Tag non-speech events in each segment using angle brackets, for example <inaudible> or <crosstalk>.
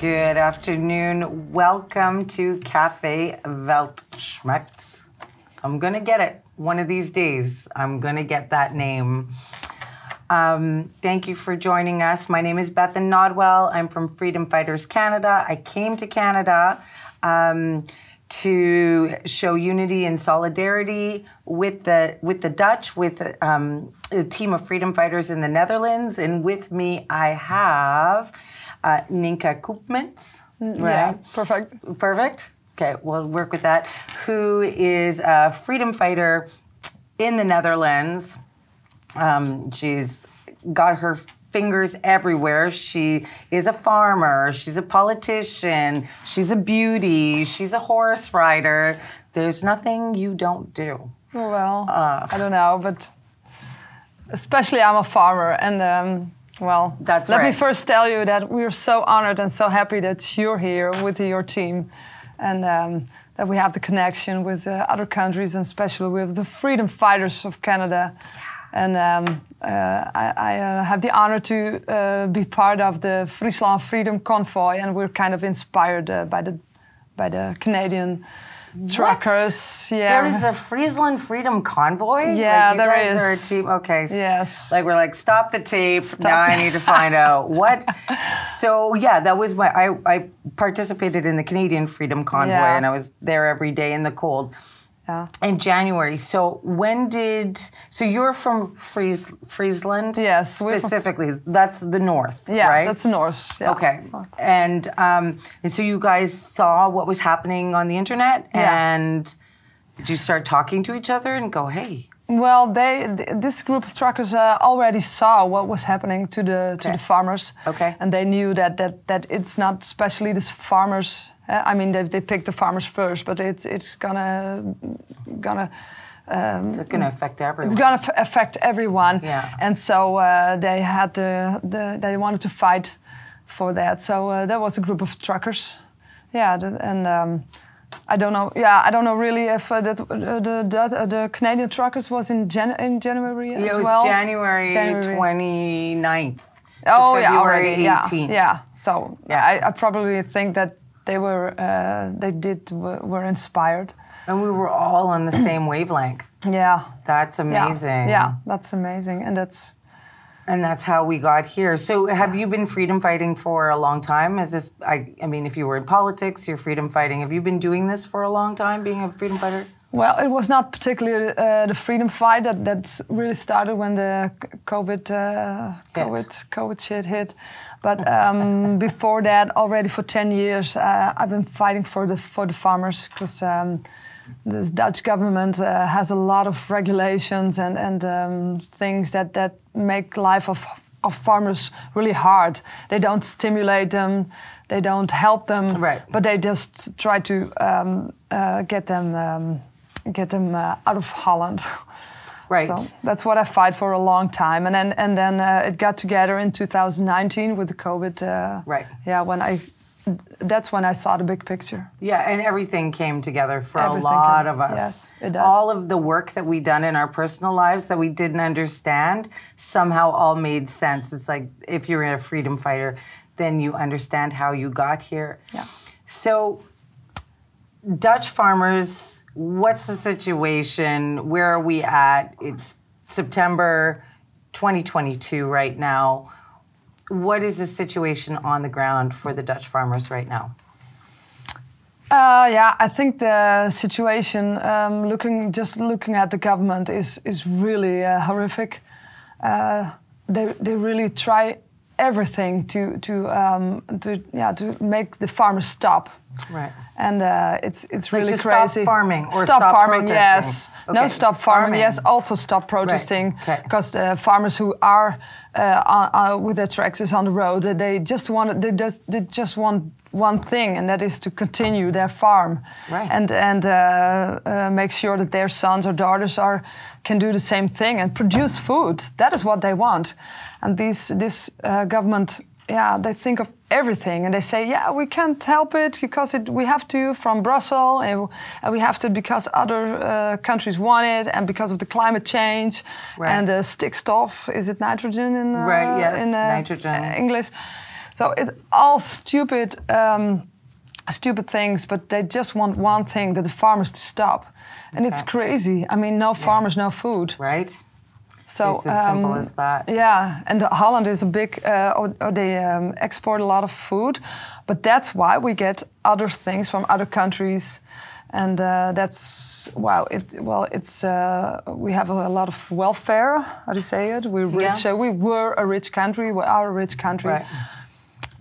Good afternoon. Welcome to Cafe Weltschmerz. I'm going to get it one of these days. I'm going to get that name. Um, thank you for joining us. My name is Bethan Nodwell. I'm from Freedom Fighters Canada. I came to Canada um, to show unity and solidarity with the with the Dutch, with um, a team of freedom fighters in the Netherlands, and with me I have uh, Nynke Koopmans. Right? Yeah, perfect. Perfect. Okay, we'll work with that. Who is a freedom fighter in the Netherlands? Um, she's got her fingers everywhere. She is a farmer. She's a politician. She's a beauty. She's a horse rider. There's nothing you don't do. Well, uh, I don't know, but especially I'm a farmer, and um, well, That's let right. me first tell you that we're so honored and so happy that you're here with your team and um, that we have the connection with uh, other countries and especially with the freedom fighters of Canada. And um, uh, I, I uh, have the honor to uh, be part of the Friesland Freedom Convoy, and we're kind of inspired uh, by the by the Canadian truckers. Yeah. There's a Friesland Freedom Convoy? Yeah, like there is. Are a team? Okay. Yes. Like we're like, stop the tape. Now I <laughs> need to find out what. So yeah, that was my. I, I participated in the Canadian Freedom Convoy, Yeah. and I was there every day in the cold. Yeah. In January. So when did? So you're from Fries, Friesland? Yes, we're from- Specifically, that's the north. Yeah, right? that's Norse. Yeah. Okay. And um, and so you guys saw what was happening on the internet, Yeah. and did you start talking to each other and go, "Hey, Well, they th- this group of truckers uh, already saw what was happening to the to the farmers. Okay. And they knew that that that it's not especially the farmers. Uh, I mean, they, they picked the farmers first, but it's it's gonna gonna. Um, it's going to affect everyone"? it's gonna f- affect everyone, Yeah. and so uh, they had the, the they wanted to fight for that. So uh, that was a group of truckers, yeah, and um, I don't know, yeah, I don't know really if uh, that uh, the the, uh, the Canadian truckers was in Jan- in January as Yeah, it was well. January, January. 29th. Oh yeah, already, yeah, 18th. yeah. So Yeah. I, I probably think that they were uh, they did were, were inspired. And we were all on the same wavelength. Yeah. That's Yeah. amazing. Yeah, that's amazing, and that's And that's how we got here. So, have you been freedom fighting for a long time? Is this? I, I mean, if you were in politics, you're freedom fighting. Have you been doing this for a long time, being a freedom fighter? Well, it was not particularly uh, the freedom fight that that really started when the COVID uh. COVID COVID shit hit. But um, <laughs> before that, already for ten years, uh, I've been fighting for the for the farmers because um, the Dutch government uh, has a lot of regulations and and um, things that that make life of of farmers really hard. They don't stimulate them, they don't help them, Right. but they just try to um, uh, get them um, get them uh, out of Holland. Right. So that's what I fight for a long time, and then and then uh, it got together in 2019 with the COVID. Uh, Right. Yeah, when I that's when I saw the big picture. Yeah, and everything came together for Everything a lot came- of us. yes, it does. All of the work that we done in our personal lives that we didn't understand somehow all made sense. It's like if you're a freedom fighter, then you understand how you got here. Yeah. So, Dutch farmers, what's the situation? Where are we at? It's September 2022 right now. What is the situation on the ground for the Dutch farmers right now? Uh, yeah, I think the situation, um, looking just looking at the government, is is really uh, horrific. Uh, they they really try everything to to um, to yeah to make the farmers stop. Right. And uh, it's it's really to stop crazy. farming or stop, stop farming, protesting. yes. Okay, No, stop farming, farming. yes. Also stop protesting okay. because the farmers who are uh, on, uh, with their tractors on the road, uh, they just want they just they just want one thing, and that is to continue their farm, Right. and and uh, uh, make sure that their sons or daughters are can do the same thing and produce food. That is what they want, and these this uh, government. Yeah, they think of everything, and they say, "Yeah, we can't help it because it, we have to from Brussels, and and we have to because other uh, countries want it, and because of the climate change, Right. and uh, stikstof. Is it nitrogen in uh, Right, yes, in uh, nitrogen. uh, English? So it's all stupid, um, stupid things, but they just want one thing: that the farmers to stop, and it's crazy. I mean, no farmers, no food. Right? So it's as simple um, as that. Yeah, and Holland is a big, uh, they um, export a lot of food, but that's why we get other things from other countries, and uh, that's wow. It well, it's uh, we have a, lot of welfare. How do you say it? We're rich. Yeah. We were a rich country. We are a rich country. Right.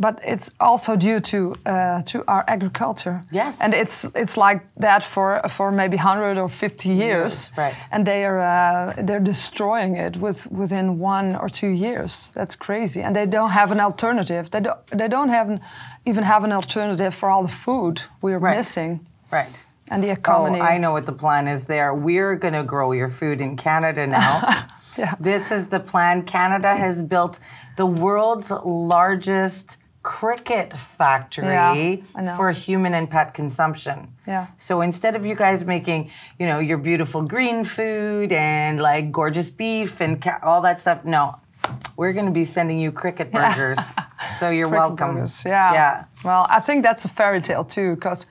But it's also due to uh, to our agriculture. Yes. and it's it's like that for for maybe hundred or fifty years. right. And they are uh, they're destroying it with within one or two years. That's crazy. And they don't have an alternative. They don't they don't have an, even have an alternative for all the food we're Right. missing Right. and the economy. Oh. I know what the plan is there. We're going to grow your food in Canada now. <laughs> Yeah. This is the plan. Canada has built the world's largest cricket factory Yeah, for human and pet consumption. Yeah. So instead of you guys making, you know, your beautiful green food and like gorgeous beef and ca- all that stuff, no. We're going to be sending you cricket burgers. so you're Cricket welcome. burgers, Yeah. Yeah. Well, I think that's a fairy tale too, because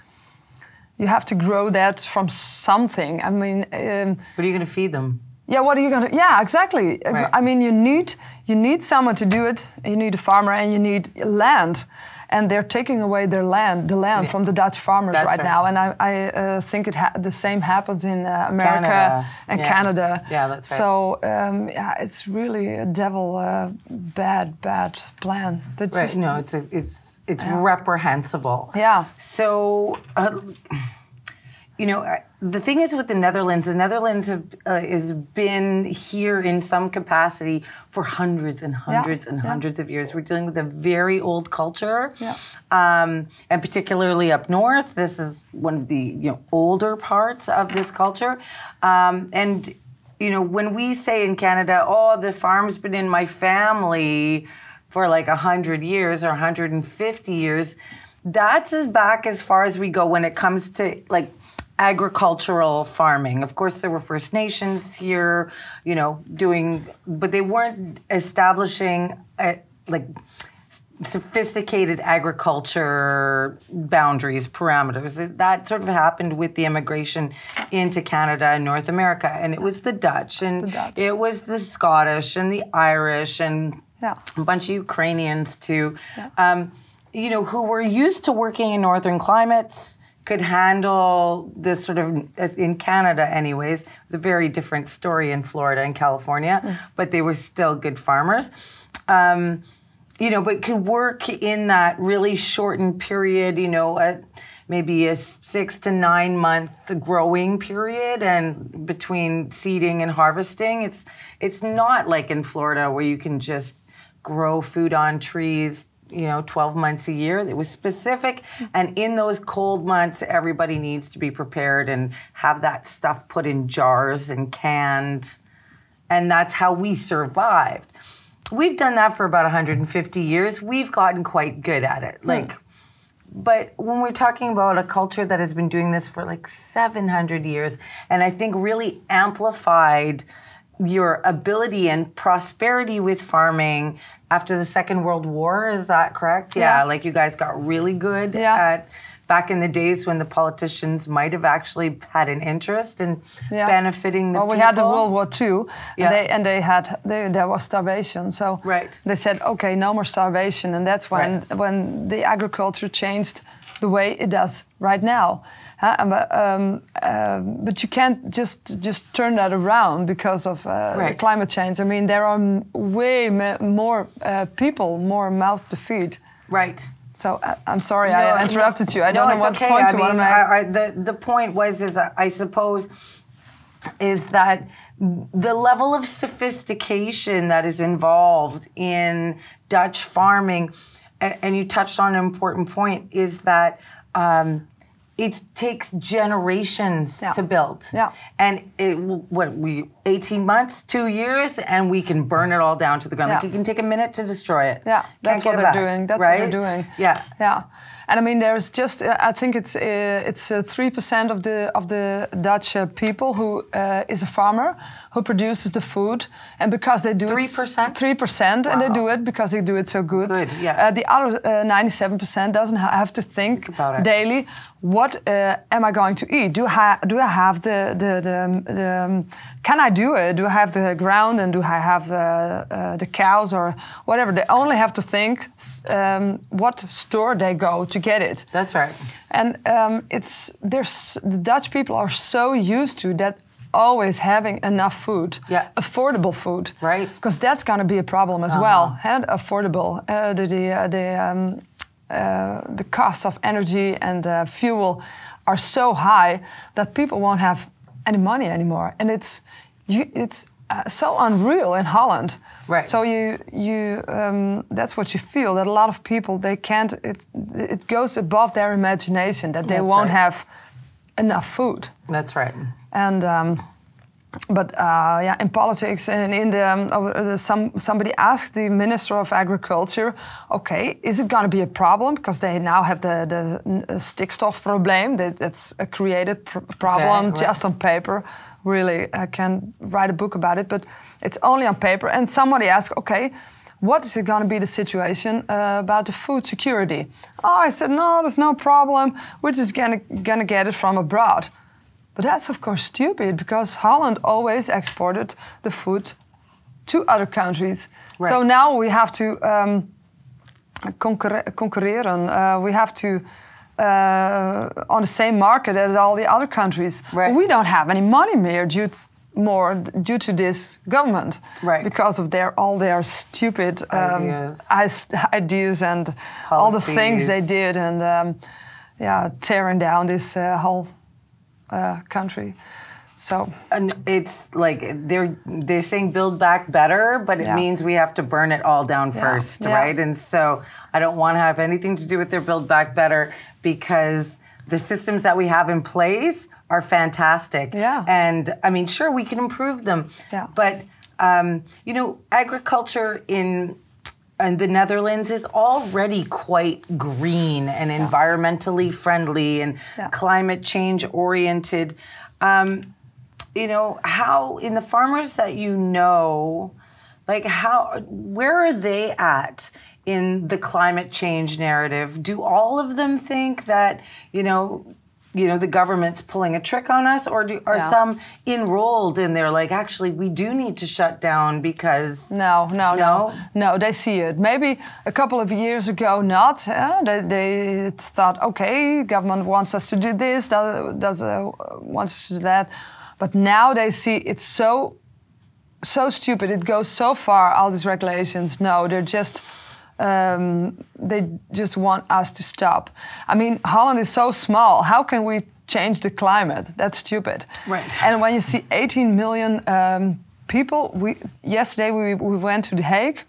you have to grow that from something. I mean. Um, What are you going to feed them? Yeah, what are you gonna? Yeah, exactly. Uh, Right. I mean, you need you need someone to do it. You need a farmer, and you need land. And they're taking away their land, the land Yeah. from the Dutch farmers right, right. now. And I, I uh, think it ha- the same happens in uh, America Canada. and Yeah. Canada. Yeah, that's right. So um, yeah, it's really a devil uh, bad, bad plan. That Right. just- No, it's a, it's it's reprehensible. Yeah. So, uh, you know, the thing is with the Netherlands, the Netherlands have uh, has been here in some capacity for hundreds and hundreds and yeah. hundreds of years. We're dealing with a very old culture, Yeah. um, and particularly up north, this is one of the you know older parts of this culture, um, and. You know, when we say in Canada, oh, the farm's been in my family for like 100 years or 150 years, that's as back as far as we go when it comes to like agricultural farming. Of course, there were First Nations here, you know, doing, but they weren't establishing a, like sophisticated agriculture boundaries, parameters. That sort of happened with the immigration into Canada and North America. And it was the Dutch and The Dutch. it was the Scottish and the Irish and Yeah. a bunch of Ukrainians too, um, you know, who were used to working in northern climates, could handle this sort of, in Canada, anyways. It was a very different story in Florida and California, but they were still good farmers. Um, you know, but could work in that really shortened period, you know, a, maybe a six to nine month growing period and between seeding and harvesting. It's it's not like in Florida where you can just grow food on trees, you know, 12 months a year. It was specific. And in those cold months, everybody needs to be prepared and have that stuff put in jars and canned. And that's how we survived. We've done that for about 150 years. We've gotten quite good at it. Hmm. Like, but when we're talking about a culture that has been doing this for like 700 years, and I think really amplified your ability and prosperity with farming after the Second World War, is that correct? Yeah. like you guys got really good Yeah. at back in the days when the politicians might have actually had an interest in Yeah. benefiting the well, we had the World War II, Yeah. and they and they had they, there was starvation. So Right. they said, okay, no more starvation, and that's when Right. when the agriculture changed the way it does right now. Huh? Um, um, uh, but you can't just just turn that around because of uh, Right. climate change. I mean, there are way more uh, people, more mouths to feed. Right. So I, I'm sorry No, I interrupted you. I no, don't know what okay. point I you want to mean, make. I, I, the the point was is I suppose is that the level of sophistication that is involved in Dutch farming, and, and you touched on an important point, is that. Um, it takes generations Yeah. to build, Yeah. and it, what we 18 months, two years, and we can burn it all down to the ground. Like it can take a minute to destroy it. Yeah, Can't that's what they're back, doing. That's right? what they're doing. Yeah. Yeah, and I mean, there's just uh, I think it's uh, it's three percent of the of the Dutch uh, people who uh, is a farmer who produces the food, and because they do 3%? three percent, and they do it because they do it so good. Good, yeah. Uh, the other ninety-seven percent doesn't ha- have to think, Think about it. daily. What uh, am I going to eat? Do I do I have the the, the, the um, can I do it? Do I have the ground and do I have the uh, the cows or whatever? They only have to think um, what store they go to get it. That's right. And um, it's there's the Dutch people are so used to that always having enough food, Yeah. affordable food, Right. Because that's going to be a problem as well. And affordable, uh, the the uh, the, um, uh, the cost of energy and uh, fuel are so high that people won't have any money anymore, and it's you, it's uh, so unreal in Holland. Right. So you you um, that's what you feel that a lot of people they can't it it goes above their imagination that they That's won't right. have enough food That's right. and um, but uh, yeah in politics and in the, um, uh, uh, some somebody asked the minister of agriculture okay is it going to be a problem because they now have the the uh, stikstof problem that, that's a created pr- problem right. just on paper really i can write a book about it but it's only on paper and somebody asked okay what is it going to be the situation uh, about the food security? Oh, I said, no, there's no problem. We're just going to get it from abroad. But that's, of course, stupid because Holland always exported the food to other countries. So now we have to um, concurre- concurreren. Uh, we have to. Uh, on the same market as all the other countries, Right. we don't have any money more due more due to this government, Right. Because of their all their stupid um, Ideas. ideas and all the things they did, and um, yeah, tearing down this uh, whole uh, country. So And it's like they're they're saying build back better, but it Yeah. means we have to burn it all down Yeah. first, Yeah. right? And so I don't want to have anything to do with their build back better because the systems that we have in place are fantastic. Yeah. And I mean, sure, we can improve them. Yeah. But um, you know, agriculture in and the Netherlands is already quite green and environmentally friendly and Yeah. climate change oriented. Um, you know, how in the farmers that you know, like how where are they at in the climate change narrative? Do all of them think that, you know, you know, the government's pulling a trick on us, or do, are Yeah. some enrolled in there? Like, actually, we do need to shut down because No, no, No? no, no. They see it. Maybe a couple of years ago, not. eh? They, they thought, okay, government wants us to do this, does, does uh, wants us to do that, but now they see it's so, so stupid. It goes so far. All these regulations. No, they're just. Um, they just want us to stop. I mean, Holland is so small. How can we change the climate? That's stupid. Right. And when you see 18 million um, people, we yesterday we, we went to The Hague,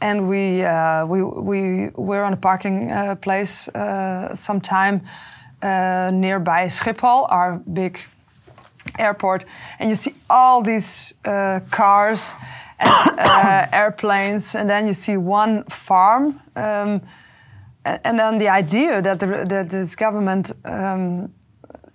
and we uh, we we were on a parking uh, place uh, sometime uh, nearby Schiphol, our big airport, and you see all these uh, cars and <coughs> uh, airplanes, and then you see one farm. Um, and then the idea that, the, that this government um,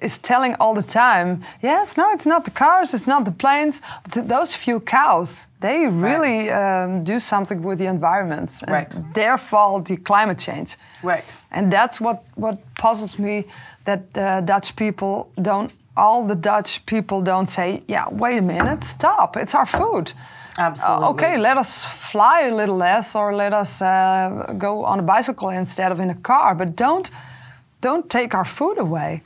is telling all the time, yes, no, it's not the cars, it's not the planes, th- those few cows, they really um, do something with the environment. And Right. Their fault, the climate change. Right. And that's what, what puzzles me that uh, Dutch people don't, all the Dutch people don't say, yeah, wait a minute, stop, it's our food. Absolutely. Uh, okay, let us fly a little less, or let us uh, go on a bicycle instead of in a car. But don't, don't take our food away.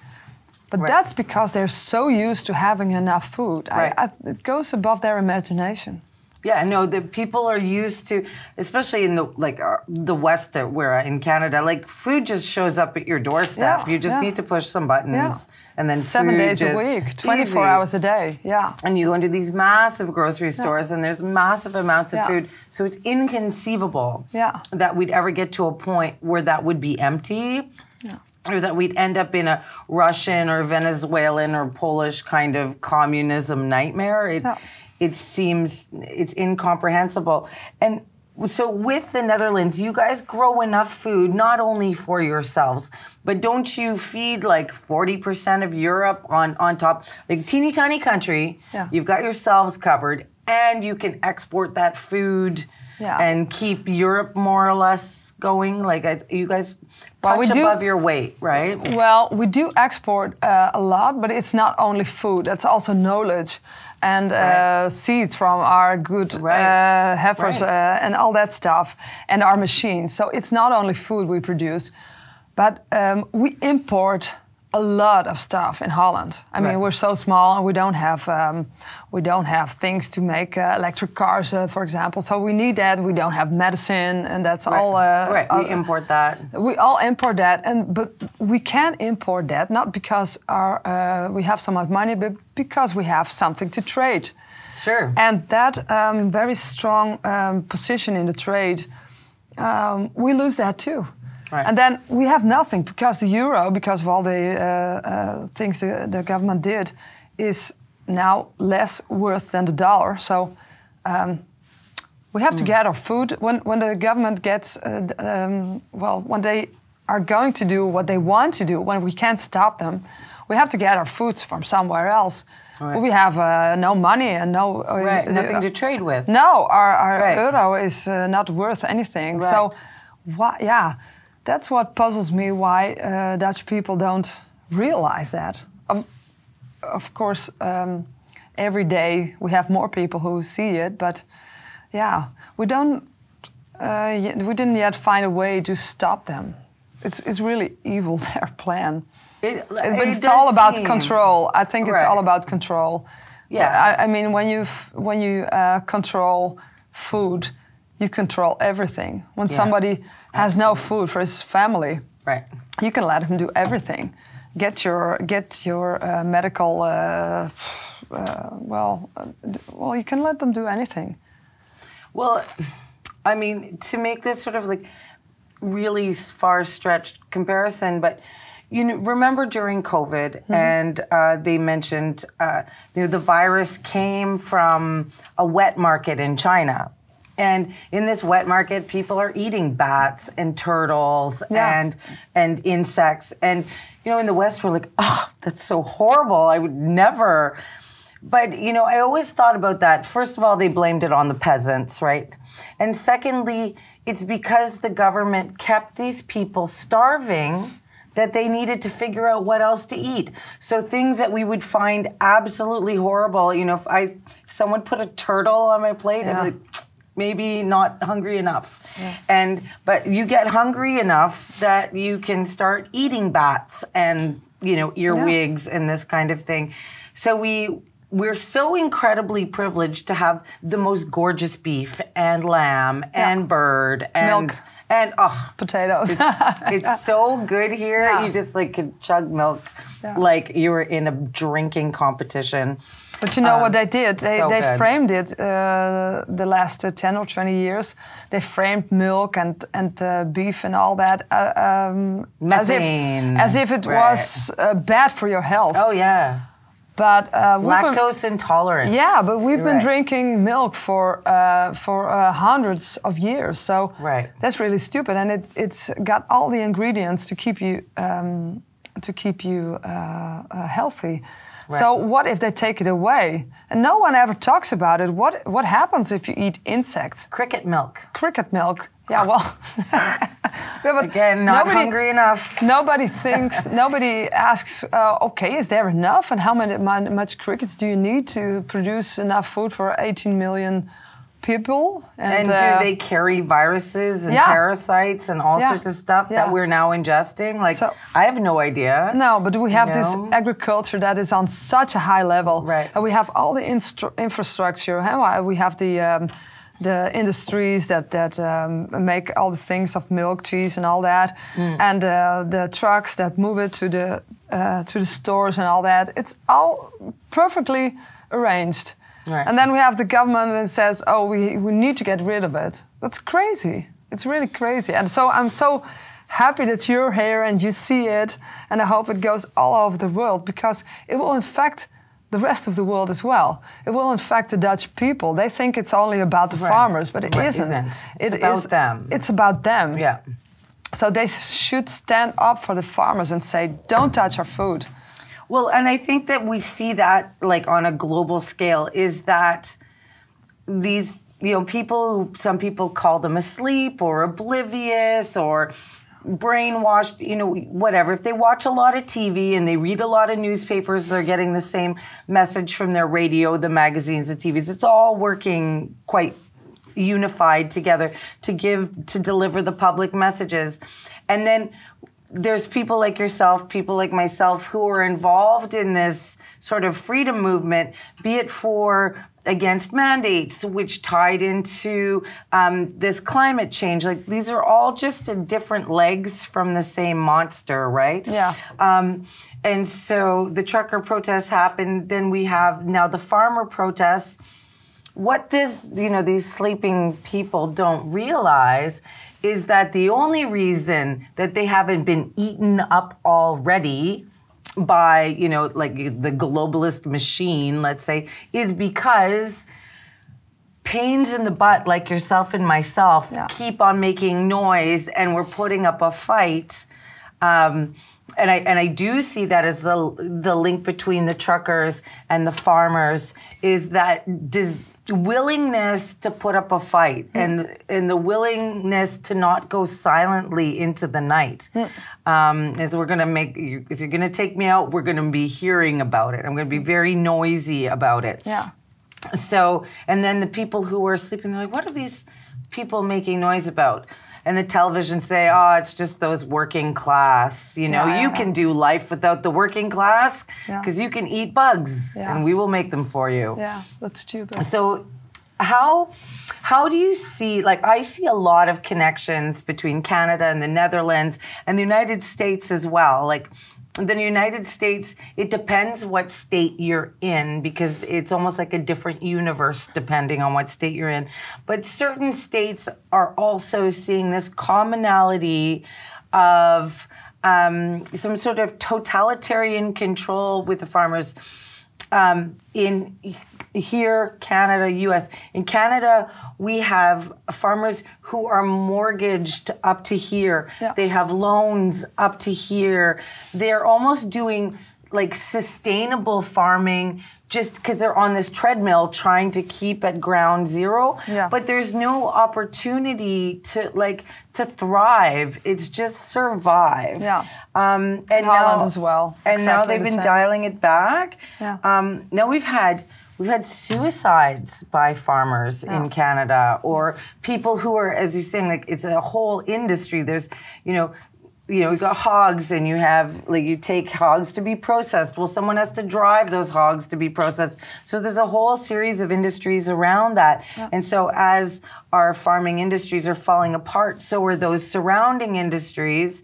But Right. that's because they're so used to having enough food. Right. I, it goes above their imagination. Yeah, no, the people are used to, especially in the like uh, the West, where in Canada, like food just shows up at your doorstep. Yeah, you just yeah. need to push some buttons, Yeah. And then Seven days a week, 24 Easy. hours a day. Yeah. And you go into these massive grocery stores, and there's massive amounts of Yeah. food. So it's inconceivable Yeah. that we'd ever get to a point where that would be empty. Or that we'd end up in a Russian or Venezuelan or Polish kind of communism nightmare. It, Yeah. it seems it's incomprehensible. And so with the Netherlands, you guys grow enough food not only for yourselves, but don't you feed like 40% of Europe on on top? Like teeny tiny country, Yeah. you've got yourselves covered and you can export that food Yeah. and keep Europe more or less going. Like I, you guys Well, punch we do- above your weight, right? Well, we do export uh, a lot, but it's not only food. It's also knowledge and uh, Right. seeds from our good Right. uh, heifers Right. uh, and all that stuff, and our machines. So it's not only food we produce, but um, we import a lot of stuff in Holland. I mean, we're so small and we don't have um, we don't have things to make uh, electric cars, uh, for example. So we need that. We don't have medicine, and that's all. Uh, right. We all- import that. we all import that, and but we can import that not because our uh, we have so much money, but because we have something to trade. Sure. And that um, very strong um, position in the trade, um, we lose that too. Right. And then we have nothing because the euro, because of all the uh, uh, things the, the government did, is now less worth than the dollar. So um, we have to get our food when when the government gets uh, um, well when they are going to do what they want to do when we can't stop them we have to get our foods from somewhere else Right. we have uh, no money and no uh, right. Nothing to trade with. no our, our Right. euro is uh, not worth anything so why, yeah that's what puzzles me why uh, Dutch people don't realize that. Of, of course um, every day we have more people who see it but yeah we don't uh, yet, we didn't yet find a way to stop them. It's, it's really evil <laughs> their plan. It, but it it's all about seem- control. I think it's all about control. Yeah. i, I mean when you when you uh, control food you control everything when Yeah. somebody has no food for his family Right. you can let him do everything. Get your get your uh, medical. Uh, uh, well, uh, well, you can let them do anything. Well, I mean, to make this sort of like really far stretched comparison, but you know, remember during COVID, and uh, they mentioned uh, you know the virus came from a wet market in China. And in this wet market, people are eating bats and turtles Yeah. and and insects. And you know, in the West, we're like, oh, that's so horrible. I would never. But you know, I always thought about that. First of all, they blamed it on the peasants, right? And secondly, it's because the government kept these people starving that they needed to figure out what else to eat. So things that we would find absolutely horrible, you know, if I if someone put a turtle on my plate, I'd be like, maybe not hungry enough. And but you get hungry enough that you can start eating bats and you know earwigs and this kind of thing. So we we're so incredibly privileged to have the most gorgeous beef and lamb and bird and Milk. and oh Potatoes. it's, it's <laughs> so good here. Yeah. You just like could chug milk Yeah. like you were in a drinking competition. But you know Um, what they did? They, so they good. framed it uh, the last uh, 10 or 20 years. They framed milk and, and uh, beef and all that uh, um, as, if, as if it right. was uh, bad for your health. Oh yeah. But uh, we've been- Lactose intolerance. Yeah, but we've been Right. drinking milk for uh, for uh, hundreds of years, so Right. that's really stupid. And it, it's got all the ingredients to keep you um, to keep you uh, healthy. So what if they take it away? And no one ever talks about it. What what happens if you eat insects? Cricket milk. Cricket milk. Yeah, well. <laughs> Yeah, Again, not nobody- hungry enough. Nobody thinks, <laughs> nobody asks, uh, okay, is there enough? And how many, much crickets do you need to produce enough food for 18 million people? And uh, do they carry viruses and Yeah. parasites and all Yeah. sorts of stuff Yeah. that we're now ingesting? Like, So- I have no idea. No, but we have know? this agriculture that is on such a high level. Right. And we have all the instru- infrastructure. We have the um, the industries that that um, make all the things of milk, cheese, and all that, Mm. and uh, the trucks that move it to the uh, to the stores and all that. It's all perfectly arranged. Right. And then we have the government that says, "Oh, we, we need to get rid of it." That's crazy. It's really crazy. And so I'm so happy that you're here and you see it, and I hope it goes all over the world because it will infect the rest of the world as well. It will infect the Dutch people. They think it's only about the Right. farmers, but it Right, isn't. isn't. It's It about is- them. It's about them. Yeah. So they should stand up for the farmers and say, "Don't touch our food." Well, and I think that we see that like on a global scale is that these you know people some people call them asleep or oblivious or brainwashed you know whatever. If they watch a lot of tv and they read a lot of newspapers they're getting the same message from their radio the magazines the tvs it's all working quite unified together to give to deliver the public messages. And then there's people like yourself people like myself who are involved in this sort of freedom movement be it for against mandates which tied into um, this climate change. Like these are all just different legs from the same monster right? Yeah. um, and so the trucker protests happened. Then we have now the farmer protests. What this you know these sleeping people don't realize is that the only reason that they haven't been eaten up already by you know like the globalist machine let's say is because pains in the butt like yourself and myself Yeah. keep on making noise and we're putting up a fight um, and I and I do see that as the the link between the truckers and the farmers is that des- willingness to put up a fight hmm. and and the willingness to not go silently into the night. Hmm. Um, as we're gonna make if you're gonna take me out, we're gonna be hearing about it. I'm gonna be hmm. very noisy about it. Yeah. So, and then the people who are sleeping, they're like, what are these people making noise about? And the television say, oh, it's just those working class. You know, Yeah, you yeah, can yeah. do life without the working class Yeah. because you can eat bugs Yeah. and we will make them for you. Yeah, that's stupid. So how how do you see like I see a lot of connections between Canada and the Netherlands and the United States as well. Like the United States, it depends what state you're in because it's almost like a different universe depending on what state you're in. But certain states are also seeing this commonality of um, some sort of totalitarian control with the farmers um, in here, Canada, U.S. In Canada, we have farmers who are mortgaged up to here. Yeah. They have loans up to here. They're almost doing like sustainable farming just because they're on this treadmill trying to keep at ground zero. Yeah. But there's no opportunity to like to thrive. It's just survive. Yeah. Um, and Holland now, as well. And now they've the been same. dialing it back. Yeah. Um, now we've had we've had suicides by farmers in Canada, or people who are, as you're saying, like it's a whole industry. There's, you know. You know, you got hogs, and you have like you take hogs to be processed. Well, someone has to drive those hogs to be processed. So there's a whole series of industries around that. And so as our farming industries are falling apart, so are those surrounding industries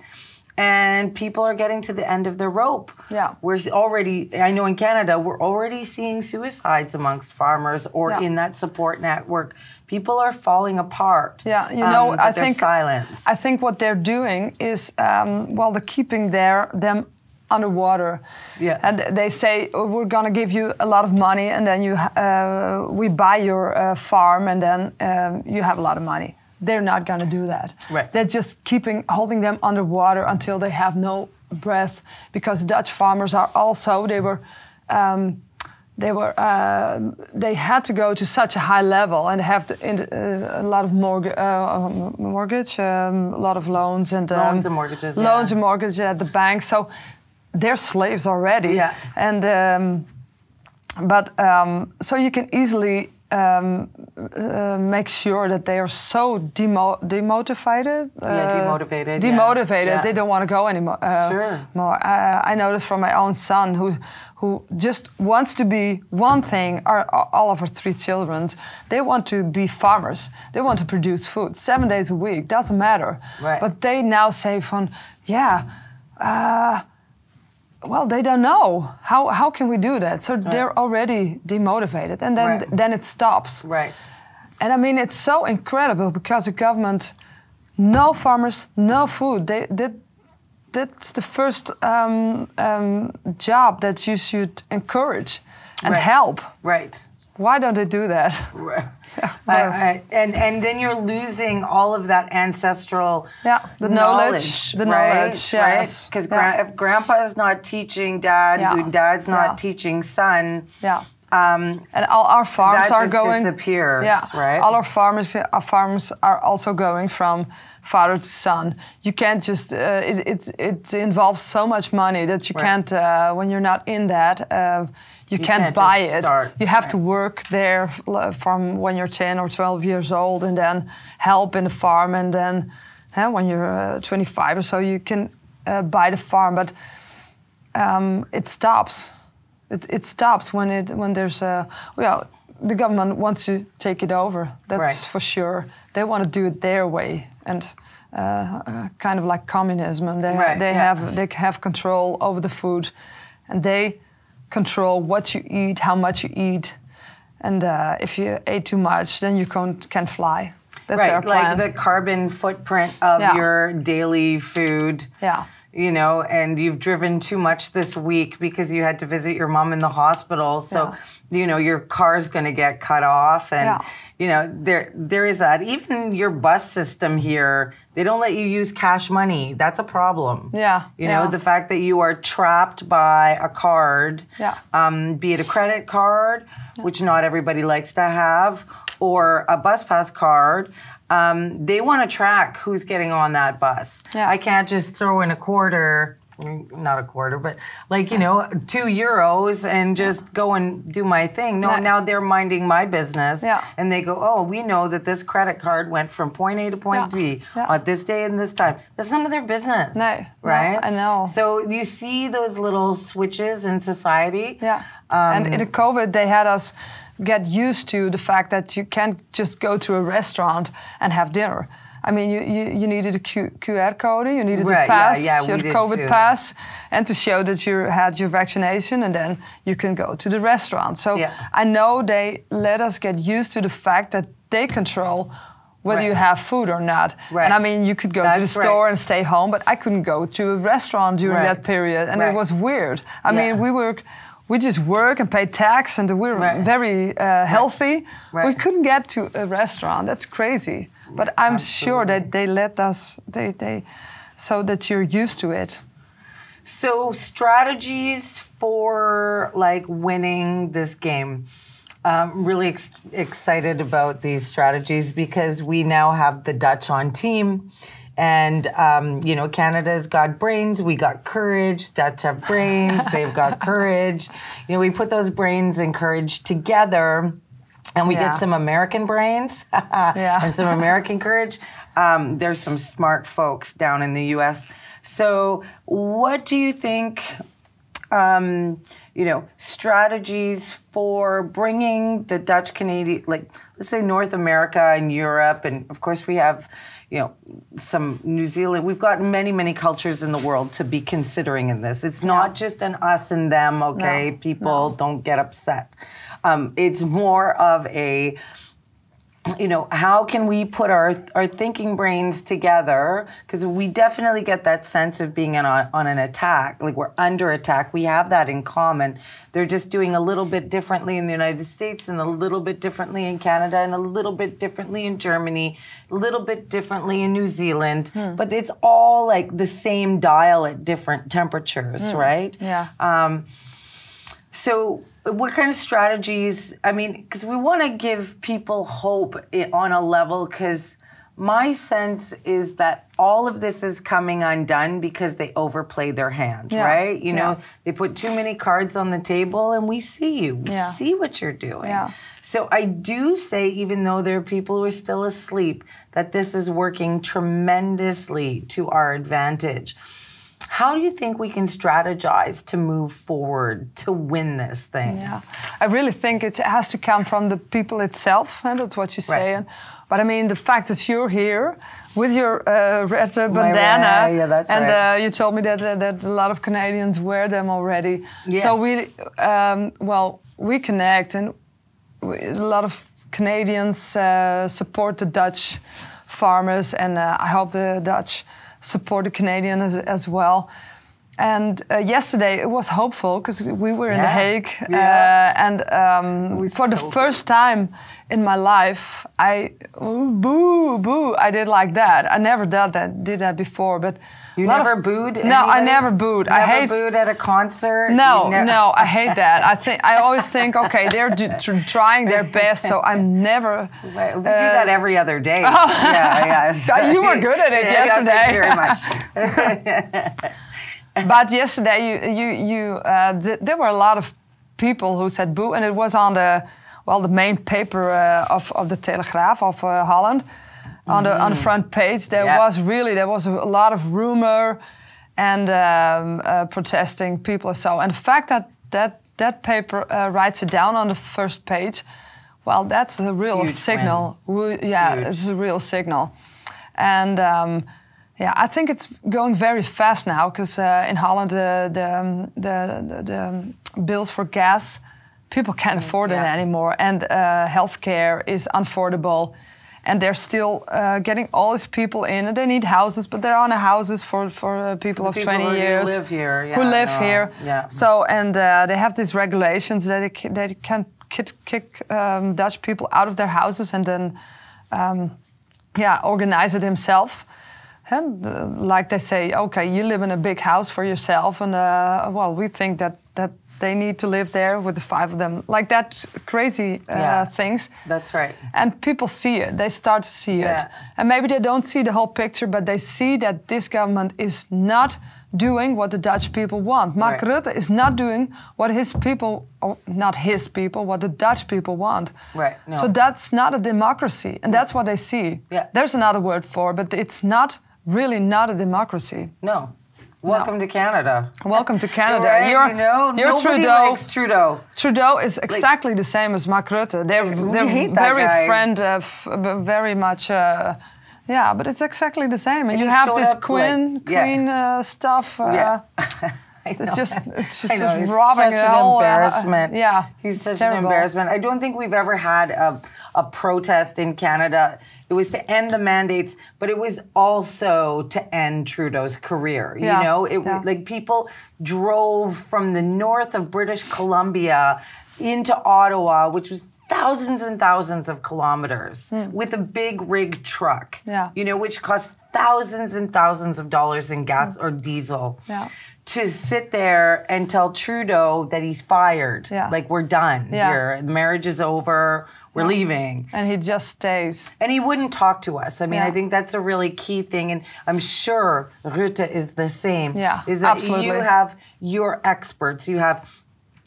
and people are getting to the end of the rope. Yeah. We're already, I know in Canada, we're already seeing suicides amongst farmers or Yeah. in that support network. People are falling apart. Yeah, you um, know, but I think silence. I think what they're doing is, um, well, they're keeping their them underwater. Yeah. And they say oh, we're gonna give you a lot of money, and then you uh, we buy your uh, farm, and then um, you have a lot of money. They're not gonna do that. Right. They're just keeping holding them underwater until they have no breath, because Dutch farmers are also they were. Um, they were uh, they had to go to such a high level and have to, uh, a lot of mortgage, uh, um, mortgage, um, a lot of loans and um, Loans and mortgages, loans yeah. and mortgages at the bank. So they're slaves already. Yeah. And um, but um, so you can easily um, uh, make sure that they are so demo- demotivated. Yeah, demotivated. Demotivated. Yeah. They don't want to go anymore. Uh, Sure. More. Uh, I noticed from my own son who who just wants to be one thing. Our, all of our three children, they want to be farmers. They want to produce food seven days a week. Doesn't matter. Right. But they now say, "From yeah." Well, they don't know how how can we do that. So they're already demotivated, and then Right. then it stops. right. And I mean, it's so incredible because the government, no farmers, no food. They that that's the first um, um, job that you should encourage. and Right. help. Right. Why don't they do that? <laughs> I, <laughs> I, and and then you're losing all of that ancestral Yeah, the knowledge, the right? knowledge, yes. Because Yeah. if grandpa is not teaching dad, Yeah. who dad's not Yeah. teaching son, Yeah. um, And all our farms that are just going. disappears, yeah, right? All our farmers, our farms are also going from father to son. You can't just. Uh, it, it it involves so much money that you Right. can't. Uh, when you're not in that, uh, you, can't, can't buy it. start, You have to work there from when you're 10 or 12 years old, and then help in the farm, and then uh, when you're uh, 25 or so, you can uh, buy the farm. But um, it stops. It, it stops when it when there's a well the government wants to take it over. That's Right. for sure. They want to do it their way and. Uh, uh, kind of like communism, and they Right, they yeah. have they have control over the food, and they control what you eat, how much you eat, and uh, if you ate too much, then you can't can fly. That's right? Like the carbon footprint of Yeah. your daily food. yeah, you know, and you've driven too much this week because you had to visit your mom in the hospital. So, Yeah. you know, your car's going to get cut off, and Yeah. you know, there there is that. Even your bus system here, they don't let you use cash money. That's a problem. Yeah, you know, yeah. the fact that you are trapped by a card, Yeah. um, be it a credit card, which not everybody likes to have, or a bus pass card. Um, they want to track who's getting on that bus. Yeah. I can't just throw in a quarter, mm, not a quarter, but like, you know, two euros and just go and do my thing. No, now they're minding my business. Yeah. And they go, oh, we know that this credit card went from point A to point. B at this day and this time. That's none of their business. No, no, Right? I know. So you see those little switches in society. Yeah. Um, and in the COVID, they had us get used to the fact that you can't just go to a restaurant and have dinner. I mean, you, you, you needed a Q, QR code, you needed Right, the pass, yeah, you we had did COVID too. pass, and to show that you had your vaccination, and then you can go to the restaurant. So Yeah. I know they let us get used to the fact that they control whether Right. you have food or not. Right. And I mean, you could go to the That's right. store and stay home, but I couldn't go to a restaurant during that period, and it was weird. I Yeah. mean, we were we just work and pay tax, and we're Right. very uh, healthy. We Right. couldn't get to a restaurant. That's crazy. But I'm sure that they let us. They they so that you're used to it. So strategies for like winning this game. Um, really ex- excited about these strategies because we now have the Dutch on team. And, um, you know, Canada's got brains, we got courage. Dutch have brains, <laughs> they've got courage. You know, we put those brains and courage together and we Yeah. get some American brains <laughs> and some American courage. Um, there's some smart folks down in the U.S. So, what do you think? Um, you know, strategies for bringing the Dutch Canadian, like let's say North America and Europe, and of course we have, you know, some New Zealand. We've got many, many cultures in the world to be considering in this. It's not just an us and them. Okay, No, people don't get upset. Um, it's more of a you know how can we put our our thinking brains together? Because we definitely get that sense of being on, a, on an attack like we're under attack. We have that in common. They're just doing a little bit differently in the united states and a little bit differently in canada and a little bit differently in germany a little bit differently in new zealand. But it's all like the same dial at different temperatures right? Yeah. um, so, what kind of strategies? I mean, because we want to give people hope on a level, because my sense is that all of this is coming undone because they overplay their hand, Yeah, right? You know, they put too many cards on the table and we see you, we Yeah. see what you're doing. Yeah. So, I do say, even though there are people who are still asleep, that this is working tremendously to our advantage. How do you think we can strategize to move forward to win this thing? Yeah, I really think it has to come from the people itself, and that's what you say. Right. But I mean, the fact that you're here with your uh, red uh, bandana, yeah, that's and right. uh, you told me that, that that a lot of Canadians wear them already. Yes. So we, um, well, we connect, and we, a lot of Canadians uh, support the Dutch farmers, and uh, I hope the Dutch support the Canadian as, as well. And uh, yesterday it was hopeful because we were in The Hague, Yeah. uh, and um, for the so first time in my life, I oh, boo boo. I did like that. I never did that did that before, but You a lot of- never booed? No, I never booed. I Never hate booed at a concert? no, ne- no, I hate that. I think I always think, okay, they're do, tr- trying their best, so I'm never. <laughs> We do uh, that every other day. <laughs> yeah, yeah. You were good at it <laughs> Yeah, yesterday. Thank you very much. But yesterday, you, you, you, uh, th- there were a lot of people who said boo, and it was on the, well, the main paper uh, of, of the Telegraaf of uh, Holland, on the on the front page. There Yes. was really there was a, a lot of rumor and um, uh, protesting people. So, and the fact that that that paper uh, writes it down on the first page, well, that's a real Huge signal. We- yeah, Huge. it's a real signal, and. Um, yeah, I think it's going very fast now because uh, in Holland the the, um, the the the um, bills for gas people can't afford it anymore, and uh, healthcare is unaffordable, and they're still uh, getting all these people in, and they need houses, but there aren't houses for for uh, people The of people 20 who years live here, who live no, here. yeah. So and uh, they have these regulations that they can, they can kick, kick um, Dutch people out of their houses and then um, yeah organize it himself. And uh, like they say, okay, you live in a big house for yourself, and uh, well, we think that that they need to live there with the five of them, like that crazy uh, Yeah. things. That's right. And people see it. They start to see it. Yeah. And maybe they don't see the whole picture, but they see that this government is not doing what the Dutch people want. Mark Right. Rutte is not doing what his people, or not his people, what the Dutch people want. Right, no. So that's not a democracy. And that's what they see. Yeah. There's another word for, it, but it's not really not a democracy. No. Welcome to Canada. Welcome to Canada. Right, You're, you know, you're nobody Trudeau. likes Trudeau. Trudeau is exactly the same as Mark Rutte. They're, they're very guy. friend, uh, very much. Uh, yeah, but it's exactly the same. And, And you have this Queen, like- yeah. Queen uh, stuff. Uh, Yeah. <laughs> <laughs> It's just, it's just, know, just robbing such an whole, uh, embarrassment. yeah, he's such terrible. an embarrassment. I don't think we've ever had a, a protest in Canada. It was to end the mandates, but it was also to end Trudeau's career. You Yeah, know, it yeah. like people drove from the north of British Columbia into Ottawa, which was thousands and thousands of kilometers hmm. with a big rig truck. Yeah. You know, which cost thousands and thousands of dollars in gas hmm. or diesel Yeah. To sit there and tell Trudeau that he's fired. Yeah. Like we're done Yeah. here. The marriage is over. We're leaving. And he just stays. And he wouldn't talk to us. I mean, Yeah. I think that's a really key thing. And I'm sure Rutte is the same. Yeah, Is that absolutely. you have your experts. You have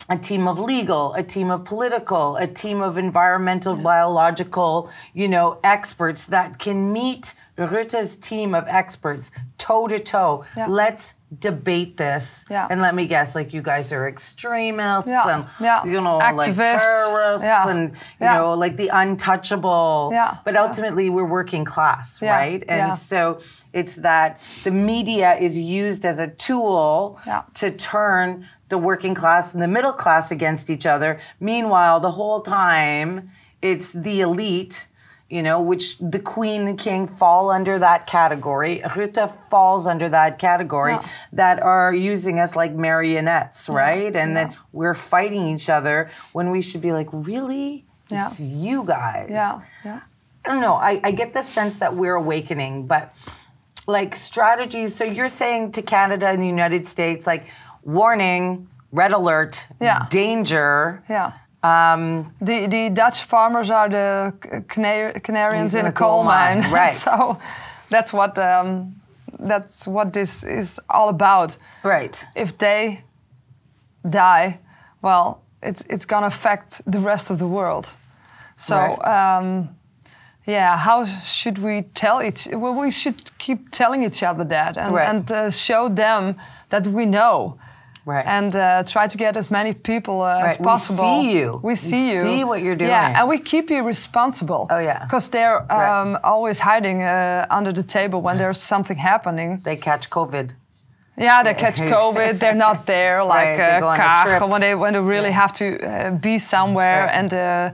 a team of legal, a team of political, a team of environmental, biological, you know, experts that can meet Rutte's team of experts toe to toe. Yeah. Let's debate this. Yeah. And let me guess, like you guys are extremists Yeah, and yeah. you know, like terrorists Yeah. and you Yeah. know, like the untouchable. Yeah, But ultimately we're working class, right? And so it's that the media is used as a tool to turn the working class and the middle class against each other. Meanwhile, the whole time it's the elite, you know, which the queen and king fall under that category. Rutte falls under that category Yeah. that are using us like marionettes, right? And yeah. then we're fighting each other when we should be like, really? Yeah. It's you guys. Yeah, yeah. I don't know. I, I get the sense that we're awakening, but like strategies. So you're saying to Canada and the United States, like, warning, red alert, Yeah. danger. Yeah. Um, The, the Dutch farmers are the c- cana- Canarians in a coal mine, right. so that's what um, that's what this is all about. right. If they die, well, it's it's gonna affect the rest of the world. So. Right. Um, yeah, how should we tell each? Well, we should keep telling each other that and, Right. and uh, show them that we know, Right. and uh, try to get as many people uh, as possible. we see you. We We see you. see what you're doing. Yeah, and we keep you responsible. Oh, yeah. because they're Right. um, always hiding uh, under the table when there's <laughs> something happening. They catch COVID. Yeah, they catch <laughs> COVID. They're not there like Right, they uh, go a Kaag, when they when they really have to uh, be somewhere Right. and uh,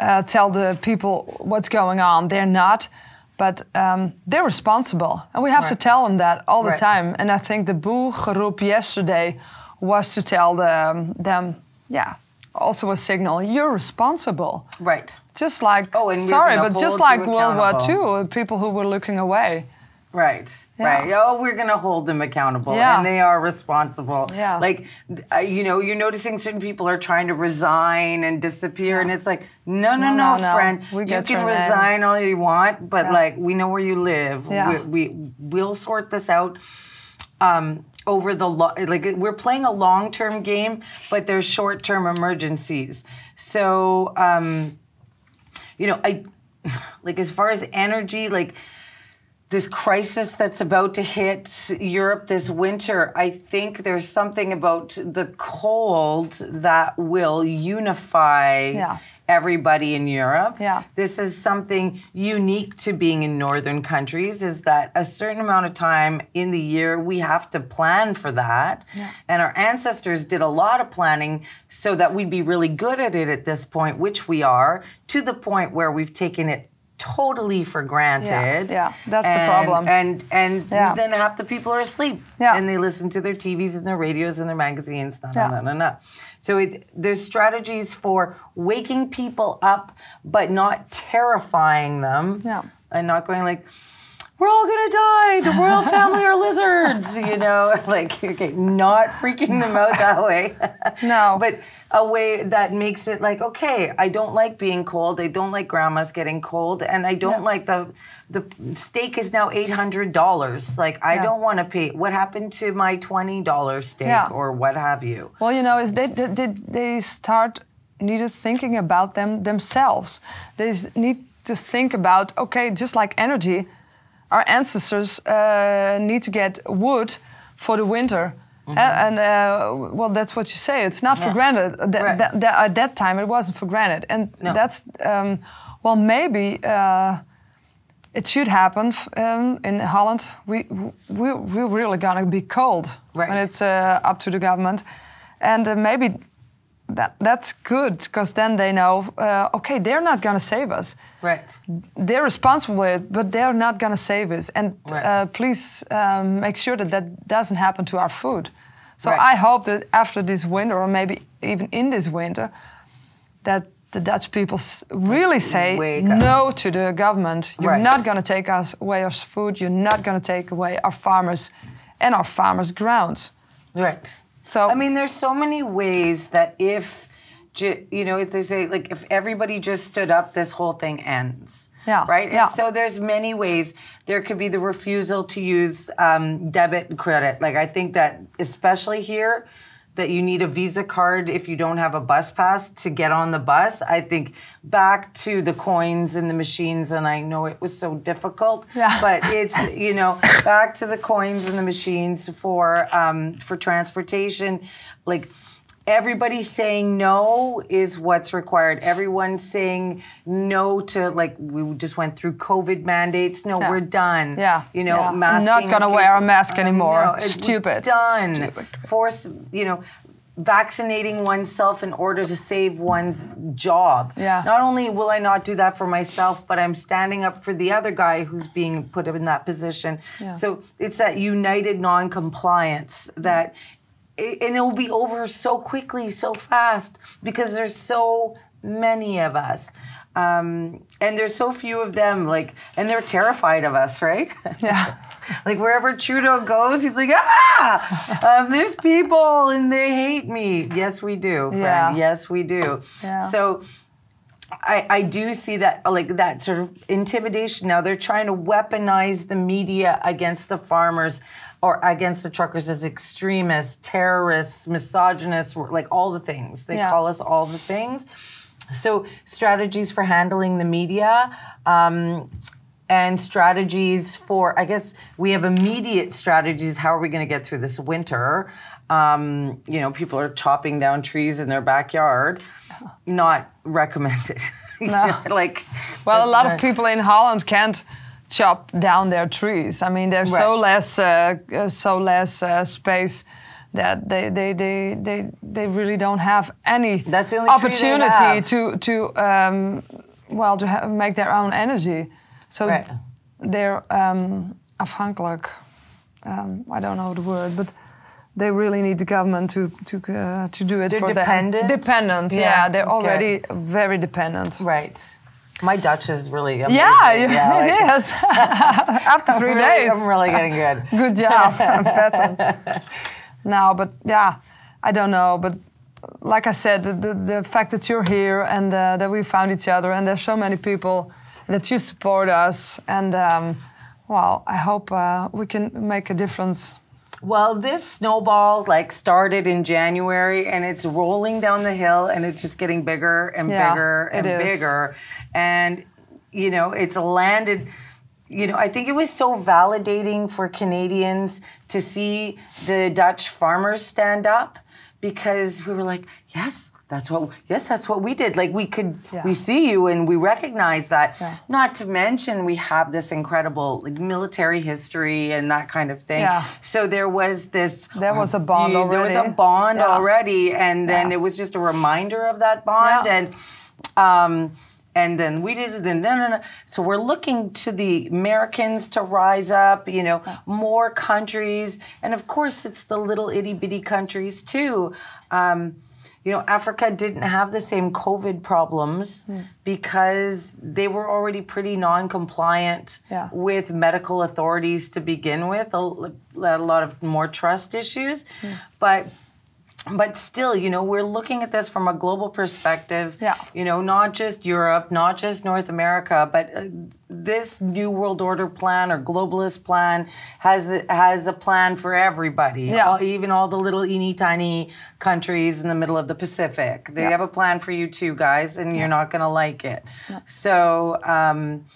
uh, tell the people what's going on. They're not. But um, they're responsible, and we have to tell them that all the Right. time. And I think the boegeroep yesterday was to tell them, them, yeah, also a signal: you're responsible. Right. Just like, Oh, sorry, but just like World War. II, people who were looking away. Right. Yeah. Right. Oh, we're going to hold them accountable Yeah. and they are responsible. Yeah. Like, uh, you know, you're noticing certain people are trying to resign and disappear. And it's like, no, no, No, no, no, friend. We you can resign all you want, but Yeah. like, we know where you live. Yeah. We, we, we'll sort this out. Um, over the lo- like we're playing a long-term game, but there's short-term emergencies. So um, you know, I <sighs> like as far as energy, like this crisis that's about to hit Europe this winter, I think there's something about the cold that will unify Yeah. everybody in Europe. Yeah. This is something unique to being in northern countries is that a certain amount of time in the year we have to plan for that. Yeah. And our ancestors did a lot of planning so that we'd be really good at it at this point, which we are, to the point where we've taken it totally for granted. yeah, that's the problem. And and Yeah. then half the people are asleep. Yeah. And they listen to their TVs and their radios and their magazines. No, no, Yeah. no, no, no. So it, there's strategies for waking people up, but not terrifying them. Yeah. And not going like, we're all gonna die. The royal family are <laughs> lizards. You know, <laughs> like okay, not freaking them out that way. <laughs> No. but a way that makes it like okay, I don't like being cold. I don't like grandma's getting cold, and I don't Yeah. like the the steak is now eight hundred dollars. Like I Yeah. don't want to pay. What happened to my twenty dollar steak Yeah. or what have you? Well, you know, is they, did they, they start needed thinking about them themselves. They need to think about okay, just like energy, our ancestors uh, need to get wood for the winter. Mm-hmm. A- And uh, well, that's what you say. It's not for granted. That, Right. that, that at that time, it wasn't for granted, and No. that's um, well, maybe uh, it should happen f- um, in Holland. We we we're really gonna be cold Right. when it's uh, up to the government, and uh, maybe that that's good because then they know uh, okay they're not gonna save us. Right. They're responsible it, but they're not gonna save us. And Right. uh, please um, make sure that that doesn't happen to our food. So Right. I hope that after this winter, or maybe even in this winter, that the Dutch people really say Wake up. no to the government. You're Right. not going to take us away our food. You're not going to take away our farmers and our farmers' grounds. Right. So I mean, there's so many ways that if, you know, as they say, like if everybody just stood up, this whole thing ends. Yeah, Right. yeah. And so there's many ways. There could be the refusal to use um, debit and credit. Like I think that especially here, that you need a Visa card if you don't have a bus pass to get on the bus. I think back to the coins and the machines, and I know it was so difficult. <laughs> Yeah. But it's you know back to the coins and the machines for um, for transportation, like. Everybody saying no is what's required. Everyone saying no to like we just went through COVID mandates. No, Yeah. we're done. Yeah, you know, yeah. I'm not gonna wear a mask anymore. it's- we're Stupid. Done. Stupid. Force. You know. Vaccinating oneself in order to save one's job. Yeah. Not only will I not do that for myself, but I'm standing up for the other guy who's being put in that position. Yeah. So it's that united non-compliance that, and it will be over so quickly, so fast, because there's so many of us. Um, and there's so few of them, like, and they're terrified of us, right? <laughs> Yeah. like wherever Trudeau goes, he's like, ah, um, there's people and they hate me. Yes, we do, friend. Yeah. Yes, we do. Yeah. So I, I do see that like that sort of intimidation now they're trying to weaponize the media against the farmers or against the truckers as extremists terrorists misogynists like all the things. They Yeah. call us all the things. So strategies for handling the media um, and strategies for i guess we have immediate strategies. How are we going to get through this winter? Um, you know people are chopping down trees in their backyard. Not recommended. You <laughs> No. know, like Well, a lot not- of people in Holland can't chop down their trees. I mean, there's so less, uh, uh, so less uh, space that they, they, they, they, they really don't have any That's the only opportunity to to um, well to ha- make their own energy. So Right. they're um, afhankelijk. Um, I don't know the word, but they really need the government to to uh, to do it They're for dependent? them. Dependent, yeah. Yeah, they're okay. already very dependent. Right. My Dutch is really amazing. Yeah, you- <laughs> like- it is. After I'm three really- days. I'm really getting good. <laughs> Good job. <laughs> now, but yeah, I don't know. But like I said, the, the, the fact that you're here and uh, that we found each other and there's so many people that you support us and um, well, I hope uh, we can make a difference. Well, this snowball like started in January and it's rolling down the hill and it's just getting bigger and Yeah, bigger and bigger. And you know, it's landed you know, I think it was so validating for Canadians to see the Dutch farmers stand up because we were like, yes, that's what yes, that's what we did. Like we could Yeah. we see you and we recognize that. Yeah. Not to mention we have this incredible like military history and that kind of thing. Yeah. So there was this. There was a bond you- There was a already. bond Yeah. already, and then it was just a reminder of that bond, and um, and then we did it. And no, no, no. So we're looking to the Americans to rise up. You know, more countries, and of course, it's the little itty bitty countries too. Um, you know, Africa didn't have the same COVID problems Hmm. because they were already pretty non-compliant Yeah. with medical authorities to begin with. A, a lot of more trust issues, Hmm. but but still, you know, we're looking at this from a global perspective. Yeah. You know, not just Europe, not just North America, but uh, this new world order plan or globalist plan has a, has a plan for everybody. Yeah. All- even all the little teeny tiny countries in the middle of the Pacific. They Yeah. have a plan for you too, guys, and you're not going to like it. Yeah. So. Um,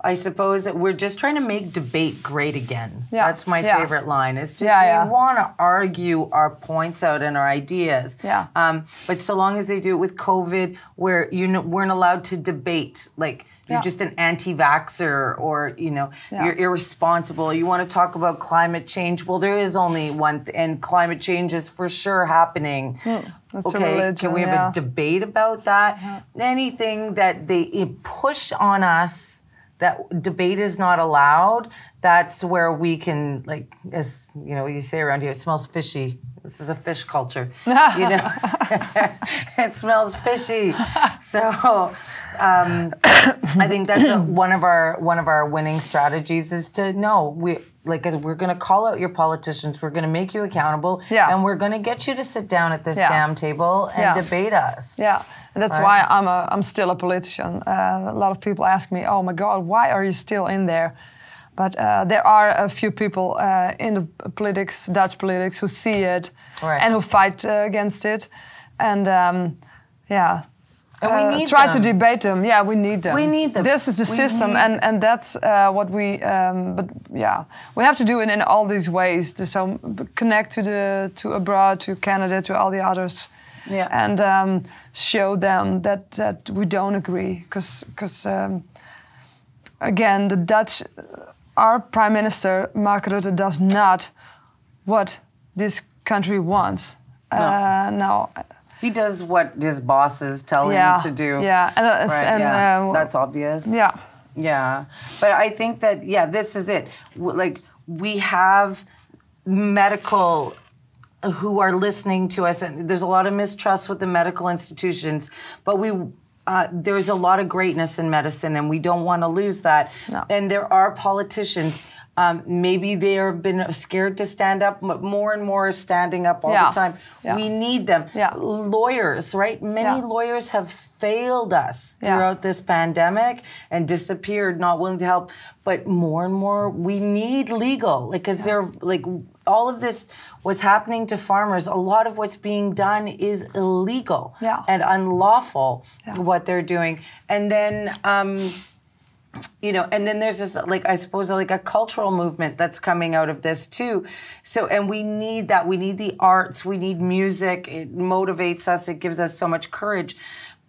I suppose that we're just trying to make debate great again. Yeah, That's my yeah. favorite line. It's just Yeah, we want to argue our points out and our ideas. Yeah. Um, but so long as they do it with COVID, where you know, weren't allowed to debate, like you're Yeah. just an anti-vaxxer or you know Yeah. you're irresponsible. You want to talk about climate change? Well, there is only one, th- and climate change is for sure happening. Hmm, that's okay, religion, can we have yeah. a debate about that? Anything that they push on us that debate is not allowed, that's where we can like as you know, you say around here, it smells fishy. This is a fish culture. you know. <laughs> <laughs> it smells fishy. So um, I think that's a, one of our one of our winning strategies is to know we like we're going to call out your politicians. We're going to make you accountable, Yeah. and we're going to get you to sit down at this Yeah. damn table and Yeah. debate us. Yeah, and that's Right. why I'm a I'm still a politician. Uh, a lot of people ask me, "Oh my God, why are you still in there?" But uh, there are a few people uh, in the politics, Dutch politics, who see it Right. and who fight uh, against it, and um, yeah. And we uh, try to debate them. Yeah, we need them. We need them. This is the We system, and and that's uh, what we. Um, but yeah, we have to do it in all these ways to so connect to the to abroad, to Canada, to all the others Yeah. and um, show them that that we don't agree because um, again the Dutch our prime minister Mark Rutte does not what this country wants uh, no He does what his bosses tell yeah him to do. yeah and, uh, Right, and yeah. uh, That's obvious. yeah Yeah, but I think that yeah, this is it. Like we have medical who are listening to us, and there's a lot of mistrust with the medical institutions, but we. Uh, there's a lot of greatness in medicine, and we don't want to lose that. No. And there are politicians. Um, maybe they have been scared to stand up, but more and more are standing up all Yeah. the time. Yeah. We need them. Yeah. Lawyers, right? Many lawyers have failed us throughout this pandemic and disappeared, not willing to help. But more and more, we need legal, like, because they're like all of this. What's happening to farmers? A lot of what's being done is illegal and unlawful. What they're doing, and then. Um, you know and then there's this like i suppose like a cultural movement that's coming out of this too. So and we need that. We need the arts. We need music. It motivates us. It gives us so much courage.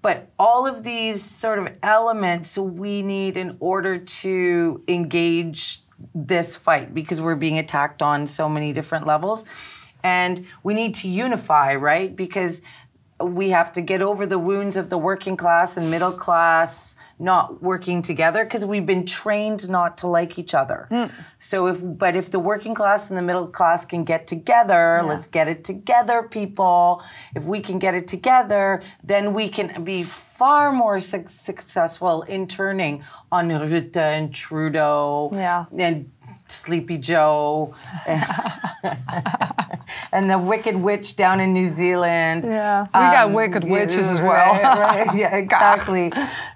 But all of these sort of elements we need in order to engage this fight because we're being attacked on so many different levels. And we need to unify right? Because we have to get over the wounds of the working class and middle class not working together because we've been trained not to like each other. Hmm. So if but if the working class and the middle class can get together, let's get it together, people. If we can get it together, then we can be far more suc successful in turning on Rutte and Trudeau Yeah. and Sleepy Joe <laughs> and the Wicked Witch down in New Zealand. Yeah. We got wicked witches as well. Right, right. Yeah, <laughs> exactly.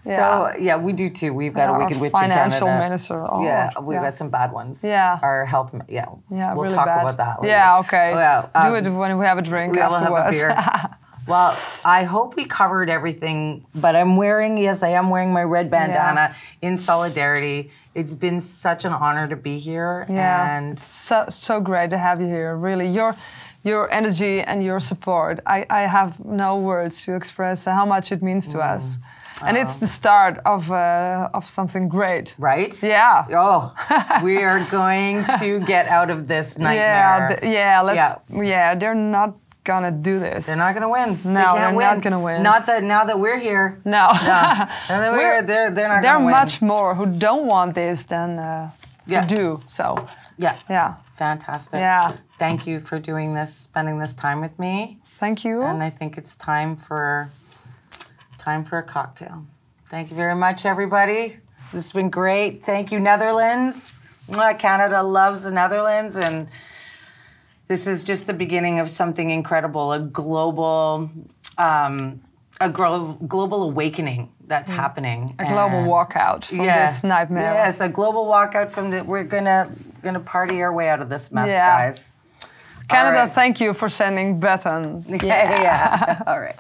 Yeah. So yeah, we do too. We've got Yeah, a wicked witch financial in Canada. minister. Oh, yeah, we've yeah. got some bad ones. Yeah. Our health. Yeah. Yeah, we'll really talk bad. about that. Later. Yeah, okay. Well, Do um, it when we have a drink We'll have afterwards. a beer. <laughs> well, I hope we covered everything, but I'm wearing, yes, I am wearing my red bandana in solidarity. It's been such an honor to be here. Yeah, And so so great to have you here. Really, your your energy and your support. I, I have no words to express how much it means to Mm. us, and it's the start of uh, of something great. right? Yeah. Oh, <laughs> we are going to get out of this Yeah, nightmare. yeah, let's, Yeah. yeah, They're not gonna do this. They're not going to win. they No, they're win. not gonna win. Not that now that we're here. No, No. <laughs> Now that we're, We're- they're they're not there are going to win. much more who don't want this than uh, Yeah. who do. So, Yeah. yeah, Fantastic. Yeah. Thank you for doing this, spending this time with me. thank you. And I think it's time for time for a cocktail. Thank you very much, everybody. This has been great. Thank you, Netherlands. Canada loves the Netherlands, and this is just the beginning of something incredible. A global, um, a gro- global awakening that's happening. a global And- walkout from this nightmare. Yes, a global walkout from the. We're gonna gonna party our way out of this mess, Yeah. guys. Canada, right. thank you for sending Bethan. <laughs> yeah. yeah. <laughs> All right.